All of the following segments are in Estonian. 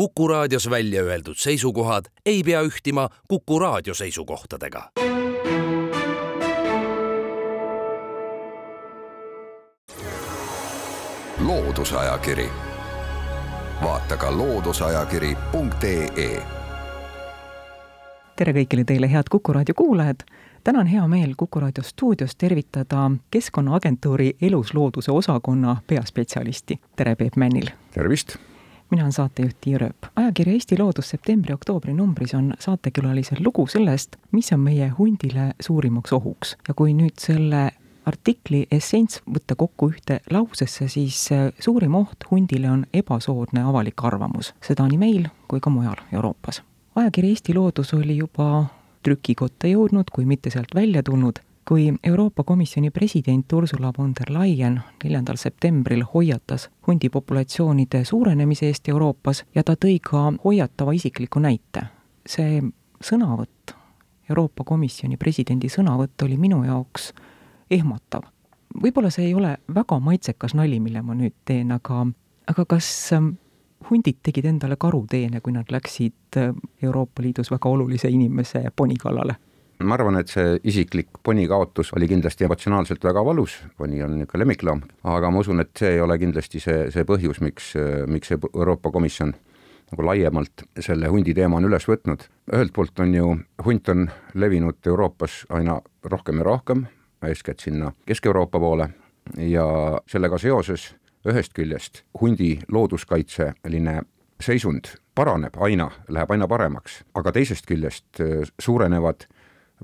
Kuku raadios välja öeldud seisukohad ei pea ühtima Kuku raadio seisukohtadega. loodusajakiri, vaata ka looduseajakiri.ee. tere kõigile teile, head Kuku raadio kuulajad täna on hea meel Kuku raadio stuudios tervitada Keskkonnaagentuuri eluslooduse osakonna peaspetsialisti, tere Peep Männil! tervist! Mina olen saatejuht Tiia Rööp. ajakirja Eesti Loodus septembri-oktoobri numbris on saatekülalisel lugu sellest, mis on meie hundile suurimaks ohuks ja kui nüüd selle artikli essents võtta kokku ühte lausesse, siis äh, suurim oht hundile on ebasoodne avalik arvamus, seda nii meil kui ka mujal Euroopas. ajakiri Eesti Loodus oli juba trükikotta jõudnud, kui mitte sealt välja tulnud, kui Euroopa Komisjoni president Ursula von der Leyen neljandal septembril hoiatas hundipopulatsioonide suurenemise eest Euroopas ja ta tõi ka hoiatava isikliku näite. see sõnavõtt, Euroopa Komisjoni presidendi sõnavõtt oli minu jaoks ehmatav. võib-olla see ei ole väga maitsekas nali, mille ma nüüd teen, aga, aga kas hundid tegid endale karuteene, kui nad läksid äh, Euroopa Liidus väga olulise inimese poni kallale? Ma arvan, et see isiklik poni kaotus oli kindlasti emotsionaalselt väga valus, poni on niisugune lemmikloom, aga ma usun, et see ei ole kindlasti see, see põhjus, miks, miks Euroopa Komisjon nagu laiemalt selle hundi teema on üles võtnud. ühelt poolt on ju, hunt on levinud Euroopas aina rohkem ja rohkem, eeskätt sinna Kesk-Euroopa poole ja sellega seoses ühest küljest hundi looduskaitseline seisund paraneb aina, läheb aina paremaks, aga teisest küljest suurenevad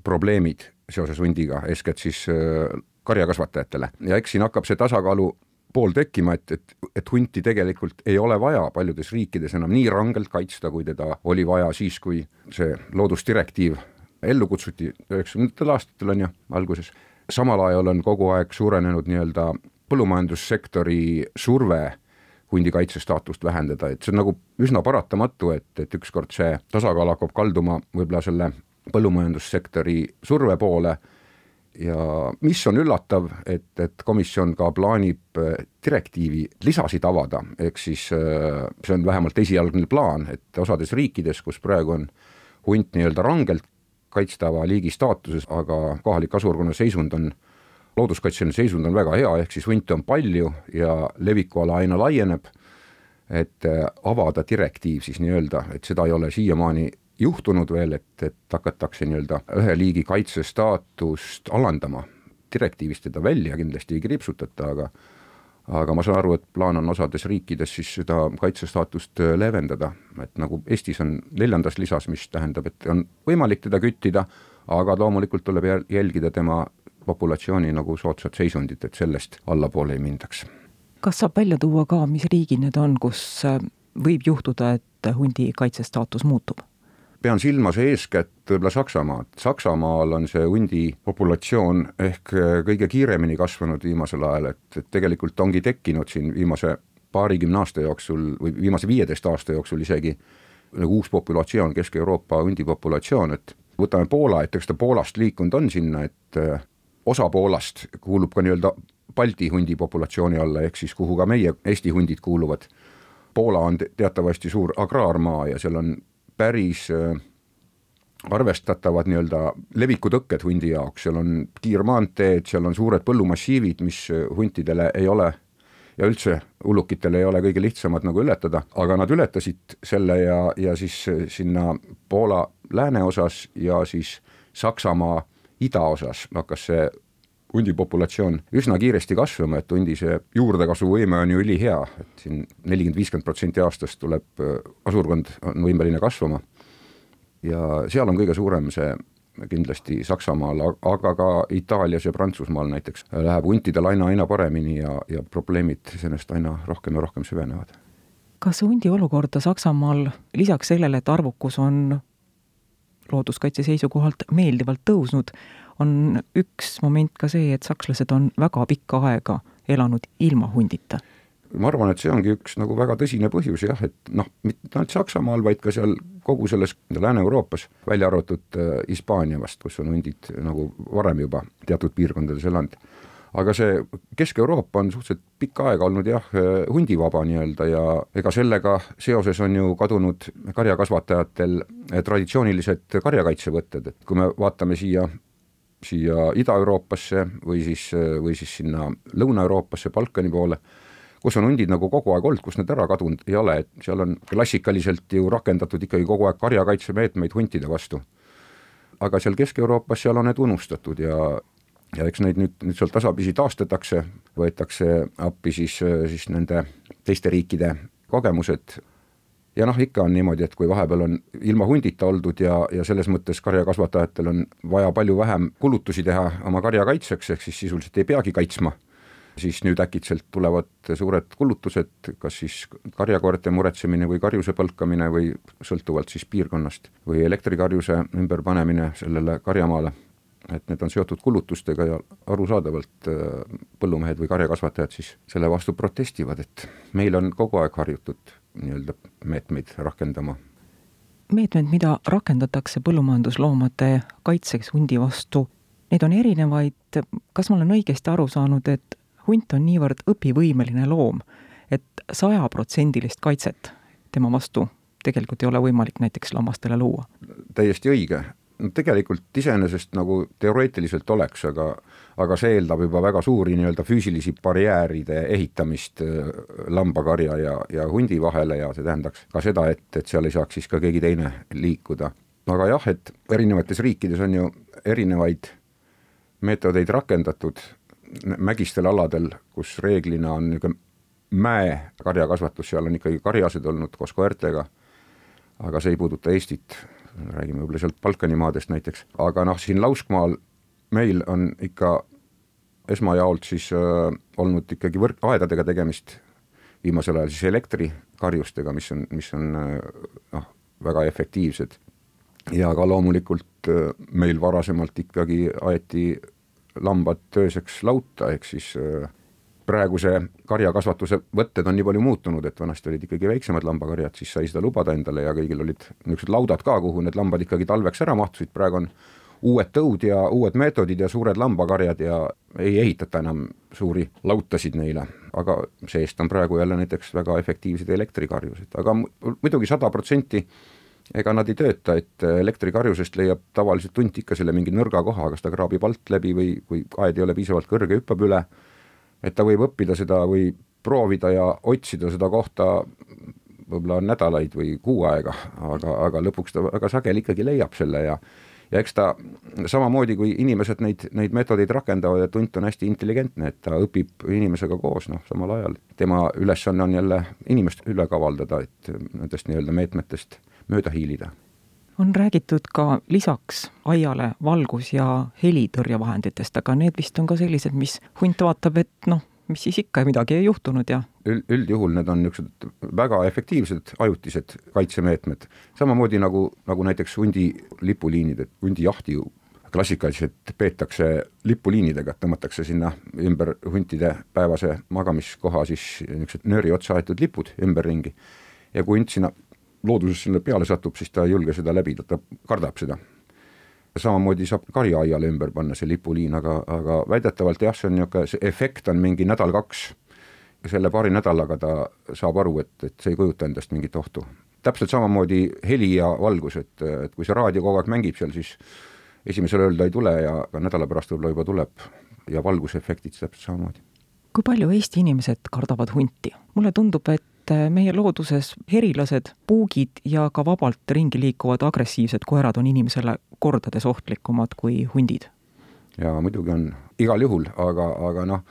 probleemid seoses hundiga, eeskätt siis äh, karjakasvatajatele. Ja eks siin hakkab see tasakaalu pool tekkima, et, et, et hunti tegelikult ei ole vaja paljudes riikides enam nii rangelt kaitsta, kui teda oli vaja siis, kui see loodusdirektiiv ellu kutsuti. üheksakümnendatel aastatel on ju, alguses. samal ajal on kogu aeg suurenenud nii-öelda põllumajandussektori surve hundikaitse staatust vähendada, et see on nagu üsna paratamatu, et, et ükskord see tasakaal hakkab kalduma võib-olla selle põllumajandussektori surve poole. Ja mis on üllatav, et, et komisjon ka plaanib äh, direktiivi lisasid avada, ehk siis äh, see on vähemalt esialgne plaan, et osades riikides, kus praegu on hunt nii-öelda rangelt kaitstava liigi staatuses, aga kohalik asuurkonna seisund on looduskaitseline seisund on väga hea, ehk siis hunte on palju ja levikuala aina laieneb, et äh, avada direktiiv siis nii-öelda, et seda ei ole siiamaani juhtunud veel, et, et hakatakse nii-öelda ühe liigi kaitse staatust alandama. direktiivist teda välja kindlasti ei kriipsutata, aga aga ma saan aru, et plaan on osades riikides siis seda kaitsestaatust leevendada, et nagu Eestis on neljandas lisas, mis tähendab, et on võimalik teda küttida, aga loomulikult tuleb jälgida tema populatsiooni nagu soodsat seisundit, et sellest allapoole ei mindaks. kas saab välja tuua ka, mis riigid need on, kus äh, võib juhtuda, et hundi kaitsestaatus muutub? Pean silmas eeskätt võib-olla Saksamaad. Saksamaal on see hundi populatsioon ehk äh, kõige kiiremini kasvanud viimasel ajal, et, et tegelikult ongi tekkinud siin viimase paarikümne aasta jooksul või viimase viieteist aasta jooksul isegi nagu uus populatsioon, Kesk-Euroopa hundi populatsioon, et võtame Poola, et eks ta Poolast liikunud on sinna, et äh, osa Poolast kuulub ka nii-öelda Balti hundi populatsiooni alla, ehk siis kuhu ka meie Eesti hundid kuuluvad. Poola on teatavasti suur agraarmaa ja seal on päris äh, arvestatavad nii-öelda levikutõkked hundi jaoks, seal on kiirmaanteed, seal on suured põllumassiivid, mis huntidele ei ole ja üldse ullukitel ei ole kõige lihtsamad nagu ületada, aga nad ületasid selle ja, ja siis sinna Poola lääneosas ja siis Saksamaa idaosas hakkas see hundi populatsioon üsna kiiresti kasvama, et hundi see juurdekasvuvõime on ju ülihea, et siin nelikümmend, viiskümmend protsenti aastas tuleb, äh, asurkond on võimeline kasvama. ja seal on kõige suurem see kindlasti Saksamaal, aga ka Itaalias ja Prantsusmaal näiteks läheb huntidel aina, aina paremini ja, ja probleemid iseenesest aina rohkem ja rohkem süvenevad. kas hundi olukorda Saksamaal lisaks sellele, et arvukus on looduskaitse seisukohalt meeldivalt tõusnud, on üks moment ka see, et sakslased on väga pikka aega elanud ilma hundita. ma arvan, et see ongi üks nagu väga tõsine põhjus jah, et noh, mitte ainult Saksamaal, vaid ka seal kogu selles Lääne-Euroopas, välja arvatud äh, Hispaania vast, kus on hundid nagu varem juba teatud piirkondades elanud. aga see Kesk-Euroopa on suhteliselt pikka aega olnud jah, hundivaba nii-öelda ja ega sellega seoses on ju kadunud karjakasvatajatel traditsioonilised karjakaitsevõtted, et kui me vaatame siia siia Ida-Euroopasse või siis, või siis sinna Lõuna-Euroopasse, Balkani poole, kus on hundid nagu kogu aeg olnud, kus need ära kadunud ei ole, et seal on klassikaliselt ju rakendatud ikkagi kogu aeg karjakaitsemeetmeid huntide vastu. aga seal Kesk-Euroopas, seal on need unustatud ja ja eks neid nüüd, nüüd seal tasapisi taastatakse, võetakse appi siis, siis nende teiste riikide kogemused ja noh, ikka on niimoodi, et kui vahepeal on ilma hundita oldud ja, ja selles mõttes karjakasvatajatel on vaja palju vähem kulutusi teha oma karja kaitseks, ehk siis sisuliselt ei peagi kaitsma, siis nüüd äkitselt tulevad suured kulutused, kas siis karjakoerte muretsemine või karjuse põlkamine või sõltuvalt siis piirkonnast või elektrikarjuse ümberpanemine sellele karjamaale. Et need on seotud kulutustega ja arusaadavalt äh, põllumehed või karjakasvatajad siis selle vastu protestivad, et meil on kogu aeg harjutud nii-öelda meetmeid rakendama. meetmed, mida rakendatakse põllumajandusloomade kaitseks hundi vastu, neid on erinevaid, kas ma olen õigesti aru saanud, et hunt on niivõrd õpivõimeline loom, et sajaprotsendilist kaitset tema vastu tegelikult ei ole võimalik näiteks lammastele luua? täiesti õige no tegelikult iseenesest nagu teoreetiliselt oleks, aga aga see eeldab juba väga suuri nii-öelda füüsilisi barjääride ehitamist äh, lambakarja ja, ja hundi vahele ja see tähendaks ka seda, et, et seal ei saaks siis ka keegi teine liikuda. aga jah, et erinevates riikides on ju erinevaid meetodeid rakendatud mägistel aladel, kus reeglina on niisugune mäekarjakasvatus, seal on ikkagi karjased olnud koos koertega, aga see ei puuduta Eestit räägime võib-olla sealt Balkani maadest näiteks, aga noh, siin lauskmaal meil on ikka esmajaolt siis äh, olnud ikkagi võrk, aedadega tegemist, viimasel ajal siis elektrikarjustega, mis on, mis on äh, noh, väga efektiivsed. ja ka loomulikult äh, meil varasemalt ikkagi aeti lambad tööseks lauta, ehk siis äh, praeguse karjakasvatuse võtted on nii palju muutunud, et vanasti olid ikkagi väiksemad lambakarjad, siis sai seda lubada endale ja kõigil olid niisugused laudad ka, kuhu need lambad ikkagi talveks ära mahtusid, praegu on uued tõud ja uued meetodid ja suured lambakarjad ja ei ehitata enam suuri lautasid neile, aga see-eest on praegu jälle näiteks väga efektiivsed elektrikarjused, aga muidugi sada protsenti ega nad ei tööta, et elektrikarjusest leiab tavaliselt hunt ikka selle mingi nõrga koha, kas ta kraabib alt läbi või kui aed ei ole piisavalt kõrge, hüppab üle et ta võib õppida seda või proovida ja otsida seda kohta võib-olla nädalaid või kuu aega, aga, aga lõpuks ta väga sageli ikkagi leiab selle ja ja eks ta samamoodi, kui inimesed neid, neid meetodeid rakendavad, et hunt on hästi intelligentne, et ta õpib inimesega koos, noh, samal ajal. tema ülesanne on jälle inimest üle kavaldada, et nendest nii-öelda meetmetest mööda hiilida on räägitud ka lisaks aiale valgus- ja helitõrjevahenditest, aga need vist on ka sellised, mis hunt vaatab, et noh, mis siis ikka, midagi ei juhtunud ja Üld, üldjuhul need on niisugused väga efektiivsed ajutised kaitsemeetmed, samamoodi nagu, nagu näiteks hundi lipuliinid, et hundijahti ju klassikaliselt peetakse lipuliinidega, tõmmatakse sinna ümber huntide päevase magamiskoha siis niisugused nööri otsa aetud lipud ümberringi. Ja kui hunt sinna looduses sinna peale satub, siis ta ei julge seda läbida, ta kardab seda. samamoodi saab karjaaiale ümber panna see lipuliin, aga, aga väidetavalt jah, see on niisugune, see efekt on mingi nädal-kaks. selle paari nädalaga ta saab aru, et, et see ei kujuta endast mingit ohtu. täpselt samamoodi heli ja valgus, et, et kui see raadio kogu aeg mängib seal, siis esimesel ööl ta ei tule ja nädala pärast võib-olla juba tuleb ja valgusefektid täpselt samamoodi. kui palju Eesti inimesed kardavad hunti? mulle tundub, et et äh, meie looduses herilased, puugid ja ka vabalt ringi liikuvad agressiivsed koerad on inimesele kordades ohtlikumad kui hundid. jaa, muidugi on, igal juhul, aga, aga noh,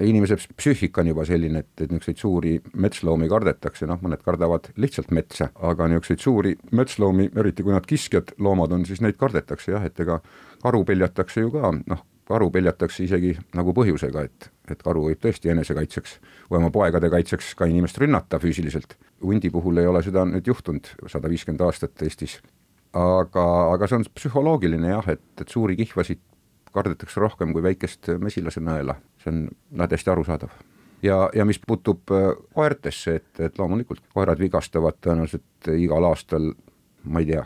inimese psüühika on juba selline, et, et niisuguseid suuri metsloomi kardetakse, noh, mõned kardavad lihtsalt metsa, aga niisuguseid suuri metsloomi, eriti kui nad kiskjad loomad on, siis neid kardetakse jah, et ega karu peljatakse ju ka, noh, karu peljatakse isegi nagu põhjusega, et, et karu võib tõesti enesekaitseks või oma poegade kaitseks ka inimest rünnata füüsiliselt. hundi puhul ei ole seda nüüd juhtunud sada viiskümmend aastat Eestis. aga, aga see on psühholoogiline jah, et, et suuri kihvasid kardetakse rohkem kui väikest mesilase nõela, see on täiesti arusaadav ja, ja mis puutub äh, koertesse, et, et loomulikult koerad vigastavad tõenäoliselt igal aastal, ma ei tea,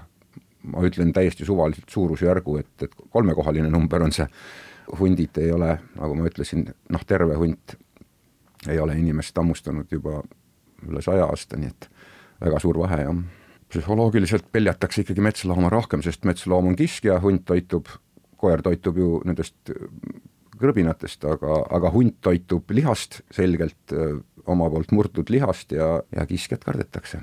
ma ütlen täiesti suvaliselt suurusjärgu, et, et kolmekohaline number on see hundid ei ole, nagu ma ütlesin, noh, terve hunt ei ole inimest hammustanud juba üle saja aasta, nii et väga suur vahe jah. psühholoogiliselt peljatakse ikkagi metslooma rohkem, sest metsloom on kiskja, hunt toitub, koer toitub ju nendest krõbinatest, aga, aga hunt toitub lihast selgelt, oma poolt murtud lihast ja, ja kiskjat kardetakse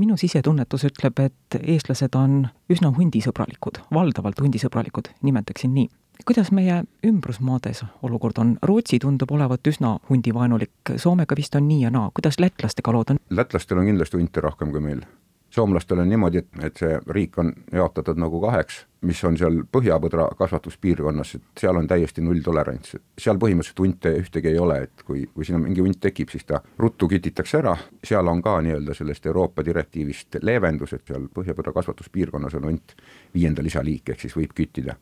minu sisetunnetus ütleb, et eestlased on üsna hundisõbralikud, valdavalt hundisõbralikud, nimetaksin nii. Kuidas meie ümbrusmaades olukord on? Rootsi tundub olevat üsna hundivaenulik, Soomega vist on nii ja naa, kuidas lätlastega lood on? lätlastel on kindlasti hunte rohkem kui meil. Soomlastel on niimoodi, et, et see riik on jaotatud nagu kaheks, mis on seal põhjapõdra kasvatuspiirkonnas, et seal on täiesti nulltolerants, seal põhimõtteliselt hunte ühtegi ei ole, et kui, kui sinna mingi hunt tekib, siis ta ruttu kititakse ära, seal on ka nii-öelda sellest Euroopa direktiivist leevendus, et seal põhjapõdra kasvatuspiirkonnas on hunt viienda lisaliik, ehk siis võib küttida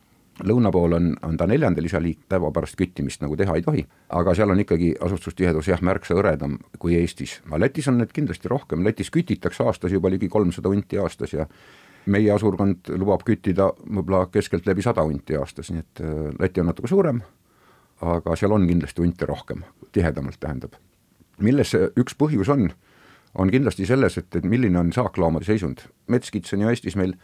lõuna pool on, on ta neljanda lisaliik, päevapärast küttimist nagu teha ei tohi, aga seal on ikkagi asustustihedus jah, märksa hõredam kui Eestis. aga Lätis on need kindlasti rohkem, Lätis kütitakse aastas juba ligi kolmsada hunti aastas ja meie asurkond lubab küttida võib-olla keskeltläbi sada hunti aastas, nii et äh, Läti on natuke suurem, aga seal on kindlasti hunte rohkem, tihedamalt tähendab. milles see üks põhjus on, on kindlasti selles, et, et milline on saakloomade seisund. metskits on ju Eestis meil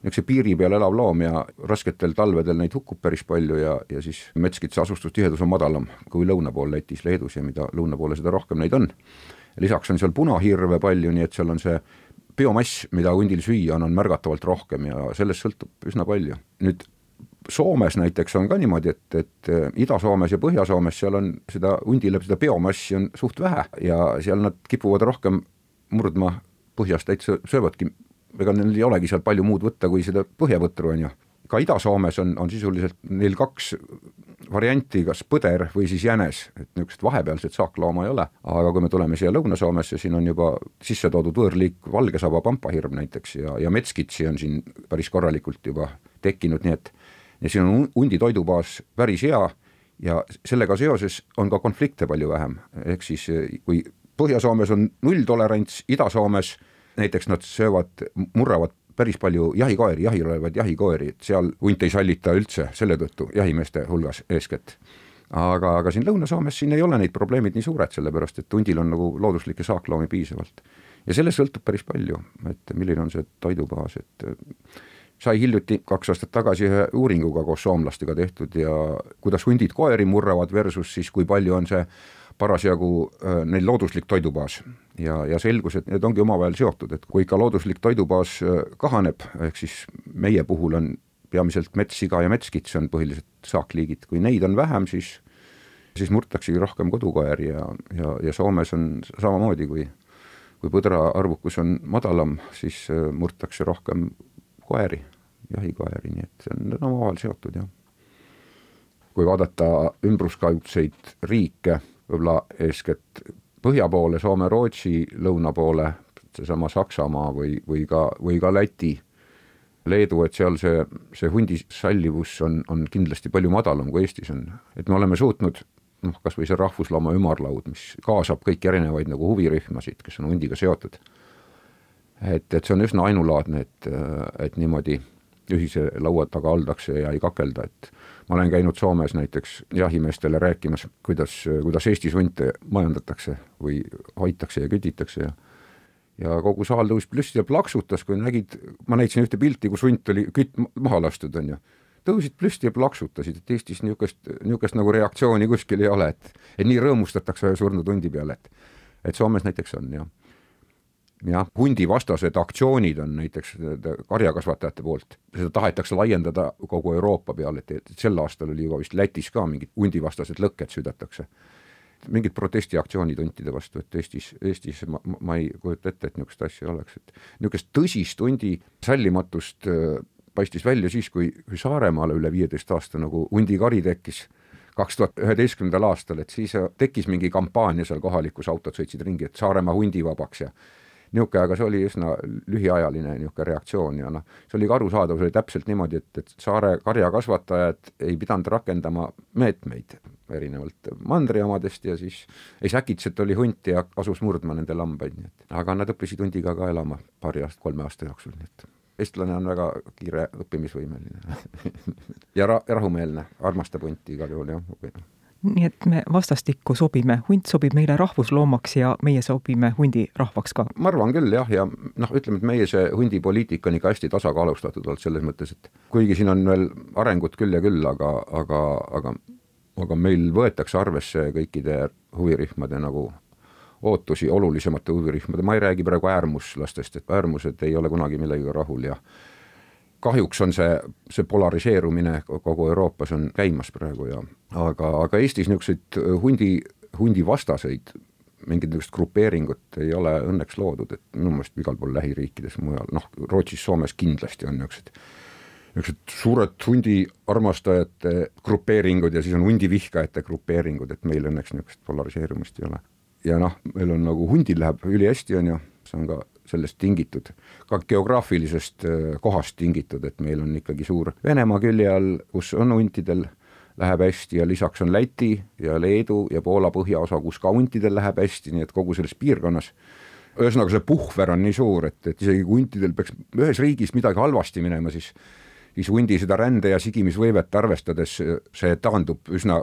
niisuguse piiri peal elav loom ja rasketel talvedel neid hukkub päris palju ja, ja siis metskitsa asustustihedus on madalam kui lõuna pool Lätis, Leedus ja mida lõuna poole, seda rohkem neid on. lisaks on seal punahirve palju, nii et seal on see biomass, mida hundil süüa on, on märgatavalt rohkem ja sellest sõltub üsna palju. nüüd Soomes näiteks on ka niimoodi, et, et Ida-Soomes ja Põhja-Soomes seal on seda hundile seda biomassi on suht vähe ja seal nad kipuvad rohkem murdma põhjas täitsa söövadki ega neil ei olegi seal palju muud võtta kui seda põhjavõtru, on ju. ka Ida-Soomes on, on sisuliselt neil kaks varianti, kas põder või siis jänes, et niisugust vahepealset saaklooma ei ole. aga kui me tuleme siia Lõuna-Soomesse, siin on juba sisse toodud võõrliik valgesaba pampahirm näiteks ja, ja metskitsi on siin päris korralikult juba tekkinud, nii et ja siin on hundi toidubaas päris hea ja sellega seoses on ka konflikte palju vähem, ehk siis kui Põhja-Soomes on nulltolerants, Ida-Soomes näiteks nad söövad, murravad päris palju jahikoeri, jahil olevaid jahikoeri, et seal hunt ei sallita üldse selle tõttu jahimeeste hulgas eeskätt. aga, aga siin Lõuna-Soomes siin ei ole neid probleemid nii suured, sellepärast et hundil on nagu looduslikke saakloomi piisavalt. ja sellest sõltub päris palju, et milline on see toidubaas, et sai hiljuti kaks aastat tagasi ühe uuringuga koos soomlastega tehtud ja kuidas hundid koeri murravad versus siis kui palju on see parasjagu äh, neil looduslik toidubaas ja, ja selgus, et need ongi omavahel seotud, et kui ikka looduslik toidubaas äh, kahaneb, ehk siis meie puhul on peamiselt metssiga ja metskits on põhilised saakliigid, kui neid on vähem, siis siis murtaksegi rohkem kodukoeri ja, ja, ja Soomes on samamoodi, kui kui põdra arvukus on madalam, siis äh, murtakse rohkem koeri, jahikoeri, nii et see on omavahel seotud, jah. kui vaadata ümbruskaudseid riike võib-olla eeskätt põhja poole, Soome, Rootsi, lõuna poole, seesama Saksamaa või, või ka, või ka Läti, Leedu, et seal see, see hundi sallivus on, on kindlasti palju madalam kui Eestis on. et me oleme suutnud noh, kas või see rahvuslooma ümarlaud, mis kaasab kõiki erinevaid nagu huvirühmasid, kes on hundiga seotud. et, et see on üsna ainulaadne, et, et niimoodi ühise laua taga oldakse ja ei kakelda, et ma olen käinud Soomes näiteks jahimeestele rääkimas, kuidas, kuidas Eestis hunte majandatakse või hoitakse ja kütitakse ja ja kogu saal tõusis püsti ja plaksutas, kui nägid, ma näitasin ühte pilti, kus hunt oli kütt maha lastud, on ju. tõusid püsti ja plaksutasid, et Eestis niisugust, niisugust nagu reaktsiooni kuskil ei ole, et et nii rõõmustatakse ühe surnud hundi peale, et et Soomes näiteks on, jah jah, hundivastased aktsioonid on näiteks karjakasvatajate poolt, seda tahetakse laiendada kogu Euroopa peale, et, sel aastal oli juba vist Lätis ka mingid hundivastased lõkked südatakse. mingid protestiaktsioonid huntide vastu, et Eestis, Eestis ma, ma ei kujuta ette, et niisugust asja oleks, et niisugust tõsist hundi sallimatust äh, paistis välja siis, kui, Saaremaale üle viieteist aasta nagu hundikari tekkis kaks tuhat üheteistkümnendal aastal, et siis tekkis mingi kampaania seal kohalikus, autod sõitsid ringi, et Saaremaa hundivabaks ja niisugune, aga see oli üsna lühiajaline niisugune reaktsioon ja noh, see oli ka arusaadav, see oli täpselt niimoodi, et, et saare karjakasvatajad ei pidanud rakendama meetmeid erinevalt mandri omadest ja siis ei säkitselt oli hunt ja asus murdma nende lambaid, nii et. Aga nad õppisid hundiga ka elama paari aasta, kolme aasta jooksul, nii et. Eestlane on väga kiire õppimisvõimeline ja ra-, rahumeelne, armastab hunti igal juhul, jah nii et me vastastikku sobime, hunt sobib meile rahvusloomaks ja meie sobime hundirahvaks ka. ma arvan küll jah, ja noh, ütleme, et meie see hundipoliitika on ikka hästi tasakaalustatud olnud selles mõttes, et kuigi siin on veel arengut küll ja küll, aga, aga, aga aga meil võetakse arvesse kõikide huvirühmade nagu ootusi, olulisemate huvirühmade, ma ei räägi praegu äärmuslastest, et äärmused ei ole kunagi millegagi rahul ja kahjuks on see, see polariseerumine kogu Euroopas on käimas praegu ja aga, aga Eestis niisuguseid hundi, hundivastaseid mingit niisugust grupeeringut ei ole õnneks loodud, et minu meelest igal pool lähiriikides mujal, noh, Rootsis, Soomes kindlasti on niisugused niisugused suured hundi armastajate grupeeringud ja siis on hundivihkajate grupeeringud, et meil õnneks niisugust polariseerumist ei ole. ja noh, meil on nagu hundil läheb ülihästi, on ju, see on ka sellest tingitud, ka geograafilisest äh, kohast tingitud, et meil on ikkagi suur Venemaa külje all, kus on huntidel läheb hästi ja lisaks on Läti ja Leedu ja Poola põhjaosa, kus ka huntidel läheb hästi, nii et kogu selles piirkonnas. Ühesõnaga, see puhver on nii suur, et, et isegi kui huntidel peaks ühes riigis midagi halvasti minema, siis siis hundi seda rände- ja sigimisvõimet arvestades see taandub üsna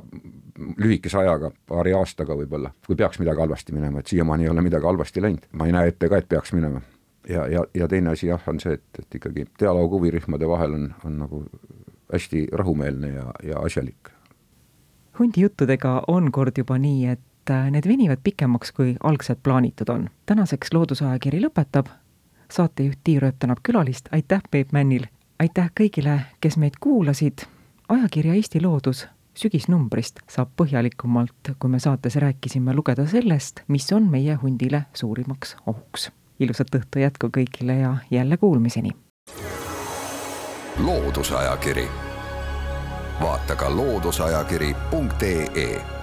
lühikese ajaga, paari aastaga võib-olla, kui peaks midagi halvasti minema, et siiamaani ei ole midagi halvasti läinud, ma ei näe ette ka, et peaks minema. ja, ja, ja teine asi jah, on see, et, et ikkagi dialoog huvirühmade vahel on, on nagu hästi rahumeelne ja, ja asjalik. hundijuttudega on kord juba nii, et äh, need venivad pikemaks, kui algselt plaanitud on. tänaseks Loodusajakiri lõpetab, saatejuht Tiir Ööp tänab külalist, aitäh Peep Männil aitäh kõigile, kes meid kuulasid. ajakirja Eesti Loodus sügisnumbrist saab põhjalikumalt, kui me saates rääkisime, lugeda sellest, mis on meie hundile suurimaks ohuks. ilusat õhtu jätku kõigile ja jälle kuulmiseni. loodusajakiri, vaata ka looduseajakiri.ee